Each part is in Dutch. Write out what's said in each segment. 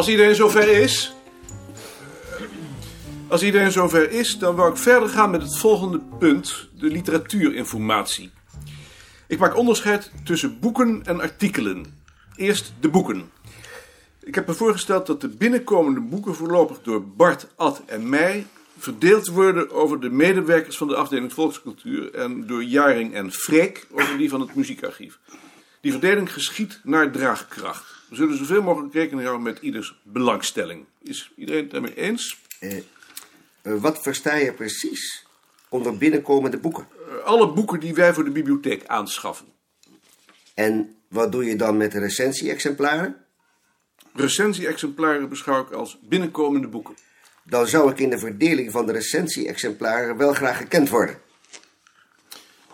Als iedereen zover is. Als iedereen zover is, dan wou ik verder gaan met het volgende punt: de literatuurinformatie. Ik maak onderscheid tussen boeken en artikelen. Eerst de boeken. Ik heb me voorgesteld dat de binnenkomende boeken voorlopig door Bart, Ad en mij verdeeld worden over de medewerkers van de afdeling volkscultuur en door Jaring en Freek over die van het muziekarchief. Die verdeling geschiet naar draagkracht. We zullen zoveel mogelijk rekening houden met ieders belangstelling. Is iedereen het daarmee eens? Eh, wat versta je precies onder binnenkomende boeken? Uh, alle boeken die wij voor de bibliotheek aanschaffen. En wat doe je dan met de recensie-exemplaren? Recensie-exemplaren beschouw ik als binnenkomende boeken. Dan zou ik in de verdeling van de recensie-exemplaren wel graag gekend worden.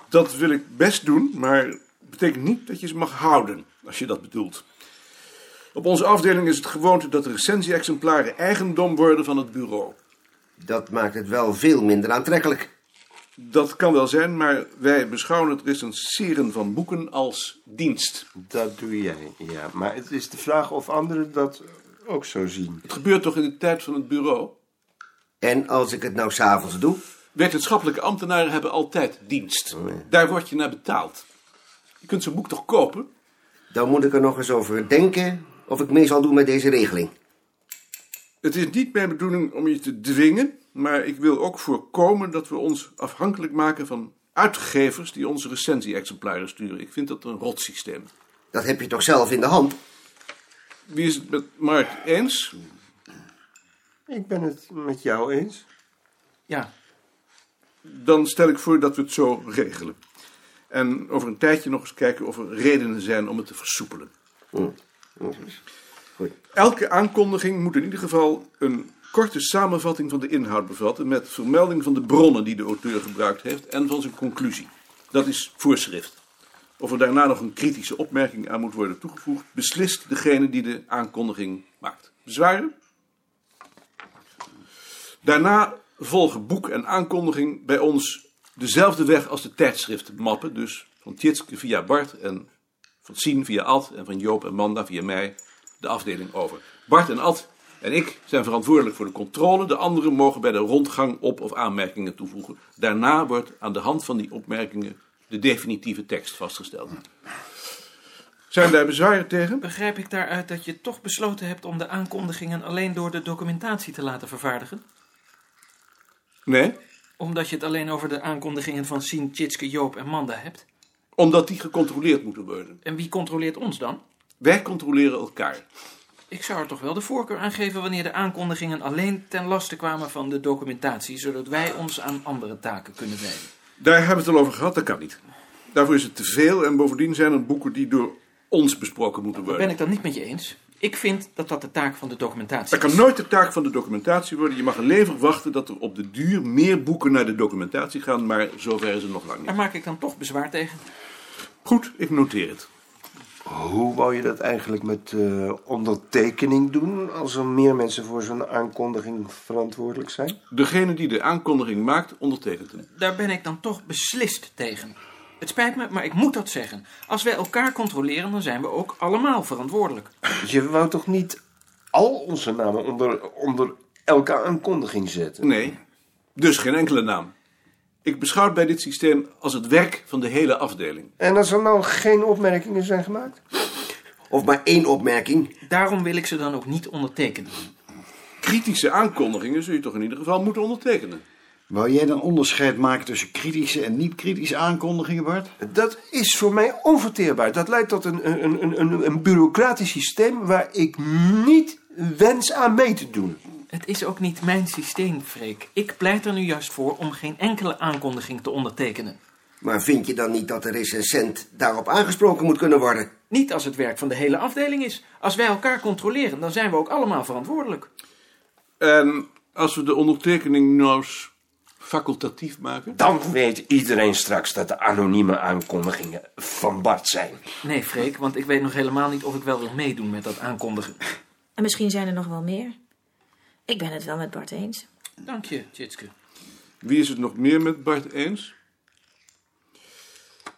Dat wil ik best doen, maar dat betekent niet dat je ze mag houden, als je dat bedoelt. Op onze afdeling is het gewoonte dat de recensie-exemplaren eigendom worden van het bureau. Dat maakt het wel veel minder aantrekkelijk. Dat kan wel zijn, maar wij beschouwen het recenseren van boeken als dienst. Dat doe jij, ja. Maar het is de vraag of anderen dat ook zo zien. Het gebeurt toch in de tijd van het bureau? En als ik het nou s'avonds doe? Wetenschappelijke ambtenaren hebben altijd dienst. Daar word je naar betaald. Je kunt zo'n boek toch kopen? Dan moet ik er nog eens over denken of ik mee zal doen met deze regeling. Het is niet mijn bedoeling om je te dwingen, maar ik wil ook voorkomen dat we ons afhankelijk maken van uitgevers die onze recensie-exemplaren sturen. Ik vind dat een rotsysteem. Dat heb je toch zelf in de hand? Wie is het met Mark eens? Ik ben het met jou eens. Ja. Dan stel ik voor dat we het zo regelen. En over een tijdje nog eens kijken of er redenen zijn om het te versoepelen. Hm. Goed. Elke aankondiging moet in ieder geval een korte samenvatting van de inhoud bevatten met vermelding van de bronnen die de auteur gebruikt heeft en van zijn conclusie. Dat is voorschrift. Of er daarna nog een kritische opmerking aan moet worden toegevoegd, beslist degene die de aankondiging maakt. Bezwaren? Daarna volgen boek en aankondiging bij ons dezelfde weg als de tijdschriftmappen, dus van Tjitske via Bart en van Sien via Ad en van Joop en Manda via mij de afdeling over. Bart en Ad en ik zijn verantwoordelijk voor de controle. De anderen mogen bij de rondgang op- of aanmerkingen toevoegen. Daarna wordt aan de hand van die opmerkingen de definitieve tekst vastgesteld. Zijn daar bezwaren tegen? Begrijp ik daaruit dat je toch besloten hebt om de aankondigingen alleen door de documentatie te laten vervaardigen? Nee, Omdat je het alleen over de aankondigingen van Sien, Tjitske, Joop en Manda hebt? Omdat die gecontroleerd moeten worden. En wie controleert ons dan? Wij controleren elkaar. Ik zou er toch wel de voorkeur aan geven wanneer de aankondigingen alleen ten laste kwamen van de documentatie, zodat wij ons aan andere taken kunnen wijden. Daar hebben we het al over gehad, dat kan niet. Daarvoor is het te veel en bovendien zijn er boeken die door ons besproken moeten worden. ben ik dan niet met je eens. Ik vind dat dat de taak van de documentatie Dat kan is. nooit de taak van de documentatie worden. Je mag alleen verwachten dat er op de duur meer boeken naar de documentatie gaan, maar zover is het nog lang Daar niet. maak ik dan toch bezwaar tegen. Goed, ik noteer het. Hoe wou je dat eigenlijk met eh, ondertekening doen als er meer mensen voor zo'n aankondiging verantwoordelijk zijn? Degene die de aankondiging maakt, ondertekent hem. Daar ben ik dan toch beslist tegen. Het spijt me, maar ik moet dat zeggen. Als wij elkaar controleren, dan zijn we ook allemaal verantwoordelijk. Je wou toch niet al onze namen onder, onder elke aankondiging zetten? Nee, dus geen enkele naam. Ik beschouw het bij dit systeem als het werk van de hele afdeling. En als er nou geen opmerkingen zijn gemaakt? Of maar één opmerking. Daarom wil ik ze dan ook niet ondertekenen. Kritische aankondigingen zul je toch in ieder geval moeten ondertekenen. Wou jij dan onderscheid maken tussen kritische en niet-kritische aankondigingen, Bart? Dat is voor mij onverteerbaar. Dat leidt tot een, een, een, een, een bureaucratisch systeem waar ik niet wens aan mee te doen. Het is ook niet mijn systeem, Freek. Ik pleit er nu juist voor om geen enkele aankondiging te ondertekenen. Maar vind je dan niet dat de recensent daarop aangesproken moet kunnen worden? Niet als het werk van de hele afdeling is. Als wij elkaar controleren, dan zijn we ook allemaal verantwoordelijk. En als we de ondertekening nou eens facultatief maken? Dan weet iedereen straks dat de anonieme aankondigingen van Bart zijn. Nee, Freek, want ik weet nog helemaal niet of ik wel wil meedoen met dat aankondigen. En misschien zijn er nog wel meer. Ik ben het wel met Bart eens. Dank je, Tjitske. Wie is het nog meer met Bart eens?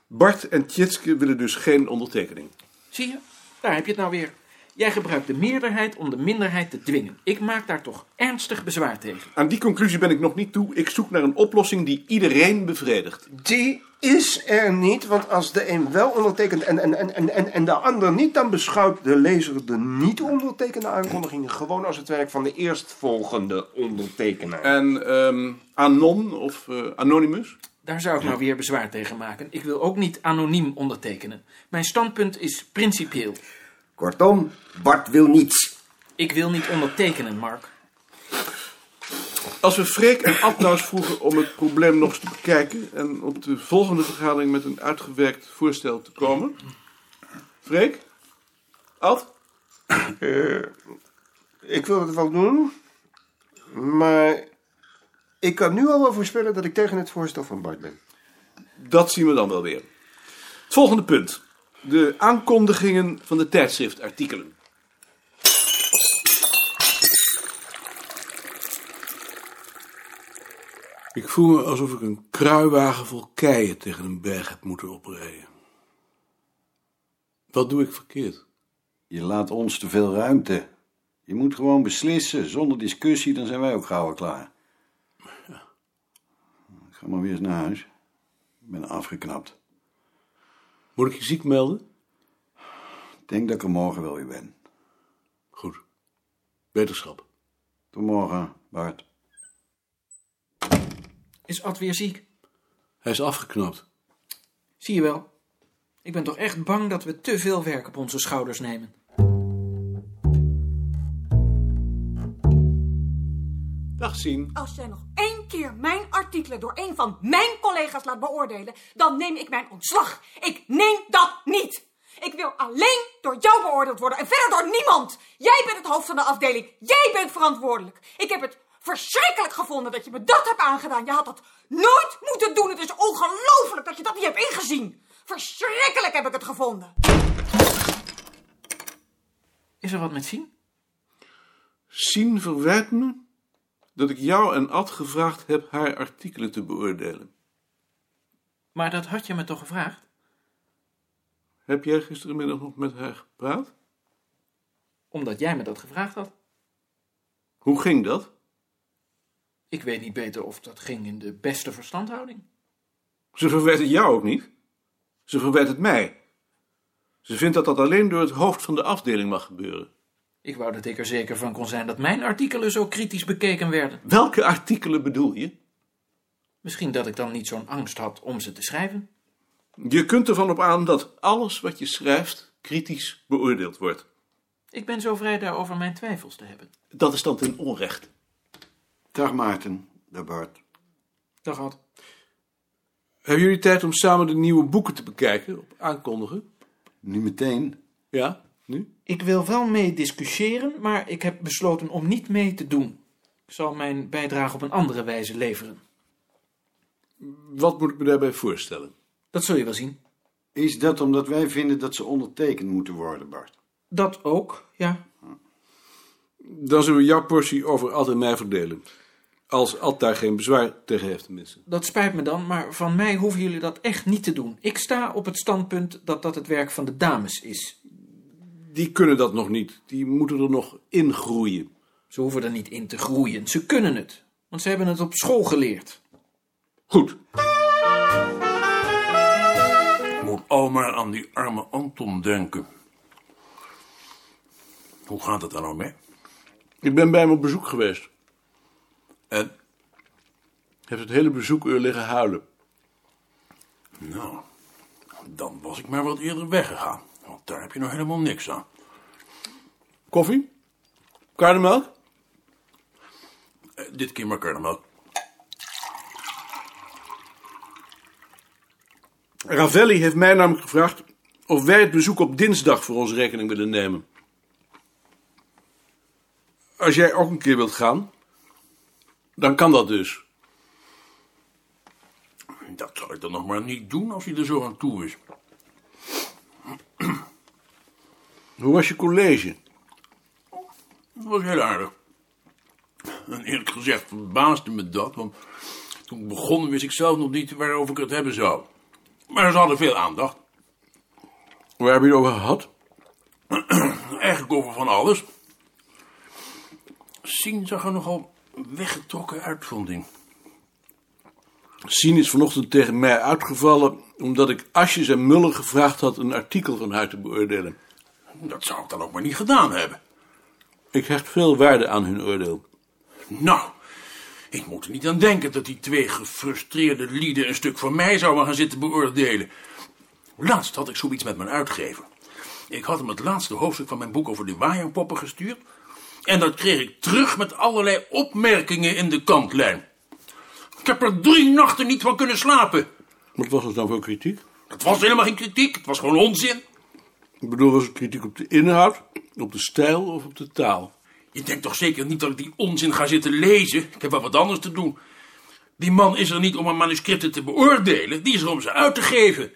Bart en Tjitske willen dus geen ondertekening. Zie je, daar heb je het nou weer. Jij gebruikt de meerderheid om de minderheid te dwingen. Ik maak daar toch ernstig bezwaar tegen. Aan die conclusie ben ik nog niet toe. Ik zoek naar een oplossing die iedereen bevredigt. Die is er niet, want als de een wel ondertekent en, en, en, en, en, en de ander niet, dan beschouwt de lezer de niet ondertekende aankondigingen gewoon als het werk van de eerstvolgende ondertekenaar. En ehm Anon of eh, Anonymous? Daar zou ik nou weer bezwaar tegen maken. Ik wil ook niet anoniem ondertekenen. Mijn standpunt is principieel. Kortom, Bart wil niets. Ik wil niet ondertekenen, Mark. Als we Freek en Ad nou eens vroegen om het probleem nog eens te bekijken en op de volgende vergadering met een uitgewerkt voorstel te komen. Freek? Ad? Ik wil het wel doen, maar ik kan nu al wel voorspellen dat ik tegen het voorstel van Bart ben. Dat zien we dan wel weer. Het volgende punt. De aankondigingen van de tijdschriftartikelen. Ik voel me alsof ik een kruiwagen vol keien tegen een berg heb moeten oprijden. Wat doe ik verkeerd? Je laat ons te veel ruimte. Je moet gewoon beslissen. Zonder discussie, dan zijn wij ook gauw klaar. Ik ga maar weer eens naar huis. Ik ben afgeknapt. Moet ik je ziek melden? Ik denk dat ik er morgen wel weer ben. Goed. Wetenschap. Tot morgen, Bart. Is Ad weer ziek? Hij is afgeknapt. Zie je wel. Ik ben toch echt bang dat we te veel werk op onze schouders nemen. Dag Sien. Als jij nog één keer mijn artikelen door een van mijn collega's laat beoordelen, dan neem ik mijn ontslag. Ik neem dat niet. Ik wil alleen door jou beoordeeld worden en verder door niemand. Jij bent het hoofd van de afdeling. Jij bent verantwoordelijk. Ik heb het verschrikkelijk gevonden dat je me dat hebt aangedaan. Je had dat nooit moeten doen. Het is ongelooflijk dat je dat niet hebt ingezien. Verschrikkelijk heb ik het gevonden. Is er wat met Sien? Sien verwijt me dat ik jou en Ad gevraagd heb haar artikelen te beoordelen. Maar dat had je me toch gevraagd? Heb jij gisterenmiddag nog met haar gepraat? Omdat jij me dat gevraagd had. Hoe ging dat? Ik weet niet beter of dat ging in de beste verstandhouding. Ze verwijt het jou ook niet. Ze verwijt het mij. Ze vindt dat dat alleen door het hoofd van de afdeling mag gebeuren. Ik wou dat ik er zeker van kon zijn dat mijn artikelen zo kritisch bekeken werden. Welke artikelen bedoel je? Misschien dat ik dan niet zo'n angst had om ze te schrijven. Je kunt ervan op aan dat alles wat je schrijft kritisch beoordeeld wordt. Ik ben zo vrij daarover mijn twijfels te hebben. Dat is dan ten onrecht. Dag Maarten, dag Bart. Dag Ad. Hebben jullie tijd om samen de nieuwe boeken te bekijken, op aankondigen? Nu meteen? Ja, nu? Ik wil wel mee discussiëren, maar ik heb besloten om niet mee te doen. Ik zal mijn bijdrage op een andere wijze leveren. Wat moet ik me daarbij voorstellen? Dat zul je wel zien. Is dat omdat wij vinden dat ze ondertekend moeten worden, Bart? Dat ook, ja. Dan zullen we jouw portie over Ad en mij verdelen. Als Ad daar geen bezwaar tegen heeft, tenminste. Dat spijt me dan, maar van mij hoeven jullie dat echt niet te doen. Ik sta op het standpunt dat dat het werk van de dames is. Die kunnen dat nog niet. Die moeten er nog in groeien. Ze hoeven er niet in te groeien. Ze kunnen het, want ze hebben het op school geleerd. Goed. Ik moet al maar aan die arme Anton denken. Hoe gaat het er nou mee? Ik ben bij hem op bezoek geweest. En, Heeft het hele bezoekuur liggen huilen. nou, dan was ik maar wat eerder weggegaan. Daar heb je nou helemaal niks aan. Koffie? Karnemelk? Eh, dit keer maar karnemelk. Ravelli heeft mij namelijk gevraagd of wij het bezoek op dinsdag voor onze rekening willen nemen. Als jij ook een keer wilt gaan, dan kan dat dus. Dat zou ik dan nog maar niet doen als hij er zo aan toe is. Hoe was je college? Dat was heel aardig. En eerlijk gezegd verbaasde me dat, want toen ik begon wist ik zelf nog niet waarover ik het hebben zou. Maar ze hadden veel aandacht. Waar heb je het over gehad? Eigenlijk over van alles. Sien zag er nogal weggetrokken uit, vond ik. Sien is vanochtend tegen mij uitgevallen omdat ik Asjes en Muller gevraagd had een artikel van haar te beoordelen. Dat zou ik dan ook maar niet gedaan hebben. Ik hecht veel waarde aan hun oordeel. Nou, ik moet er niet aan denken dat die twee gefrustreerde lieden een stuk van mij zouden gaan zitten beoordelen. Laatst had ik zoiets met mijn uitgever. Ik had hem het laatste hoofdstuk van mijn boek over de waaierpoppen gestuurd. En dat kreeg ik terug met allerlei opmerkingen in de kantlijn. Ik heb er drie nachten niet van kunnen slapen. Wat was dat dan voor kritiek? Het was helemaal geen kritiek, het was gewoon onzin. Ik bedoel, was het kritiek op de inhoud, op de stijl of op de taal? Je denkt toch zeker niet dat ik die onzin ga zitten lezen? Ik heb wel wat anders te doen. Die man is er niet om een manuscripten te beoordelen, die is er om ze uit te geven.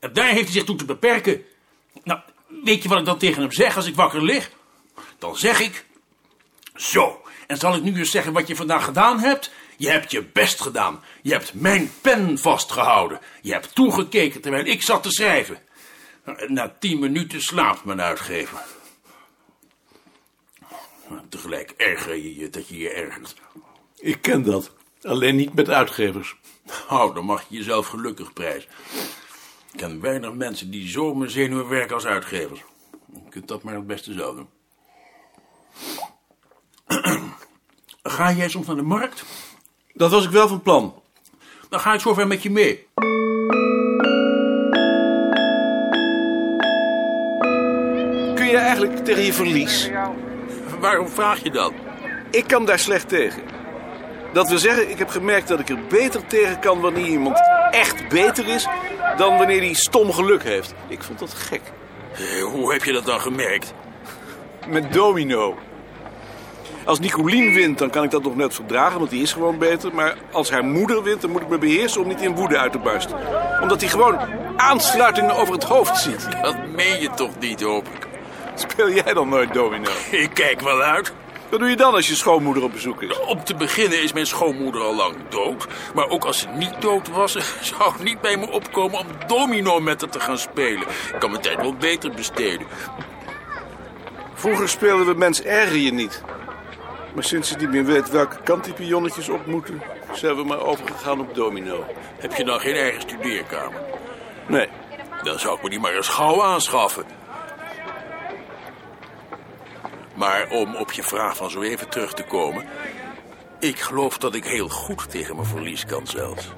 En daar heeft hij zich toe te beperken. Nou, weet je wat ik dan tegen hem zeg als ik wakker lig? Dan zeg ik... Zo, en zal ik nu eens zeggen wat je vandaag gedaan hebt? Je hebt je best gedaan. Je hebt mijn pen vastgehouden. Je hebt toegekeken terwijl ik zat te schrijven. Na tien minuten slaapt mijn uitgever. Tegelijk erger je je dat je je ergert. Ik ken dat. Alleen niet met uitgevers. Nou, dan mag je jezelf gelukkig prijzen. Ik ken weinig mensen die zo mijn zenuwen werken als uitgevers. Je kunt dat maar het beste zelf doen. Ga jij soms naar de markt? Dat was ik wel van plan. Dan ga ik zover met je mee. Eigenlijk tegen je verlies? Waarom vraag je dat? Ik kan daar slecht tegen. Dat wil zeggen, ik heb gemerkt dat ik er beter tegen kan wanneer iemand echt beter is dan wanneer hij stom geluk heeft. Ik vond dat gek. Eh, Hoe heb je dat dan gemerkt? Met domino. Als Nicolien wint, dan kan ik dat nog net verdragen, want die is gewoon beter. Maar als haar moeder wint, dan moet ik me beheersen om niet in woede uit te barsten. Omdat hij gewoon aansluitingen over het hoofd ziet. Dat meen je toch niet, hoop ik. Speel jij dan nooit domino? Ik kijk wel uit. Wat doe je dan als je schoonmoeder op bezoek is? Om te beginnen is mijn schoonmoeder al lang dood. Maar ook als ze niet dood was, zou het niet bij me opkomen om domino met haar te gaan spelen. Ik kan mijn tijd wel beter besteden. Vroeger speelden we mens erger je niet. Maar sinds ze niet meer weet welke kant die pionnetjes op moeten, zijn we maar overgegaan op domino. Heb je dan geen eigen studeerkamer? Nee, Dan zou ik me die maar eens gauw aanschaffen. Maar om op je vraag van zo even terug te komen... Ik geloof dat ik heel goed tegen mijn verlies kan zelfs.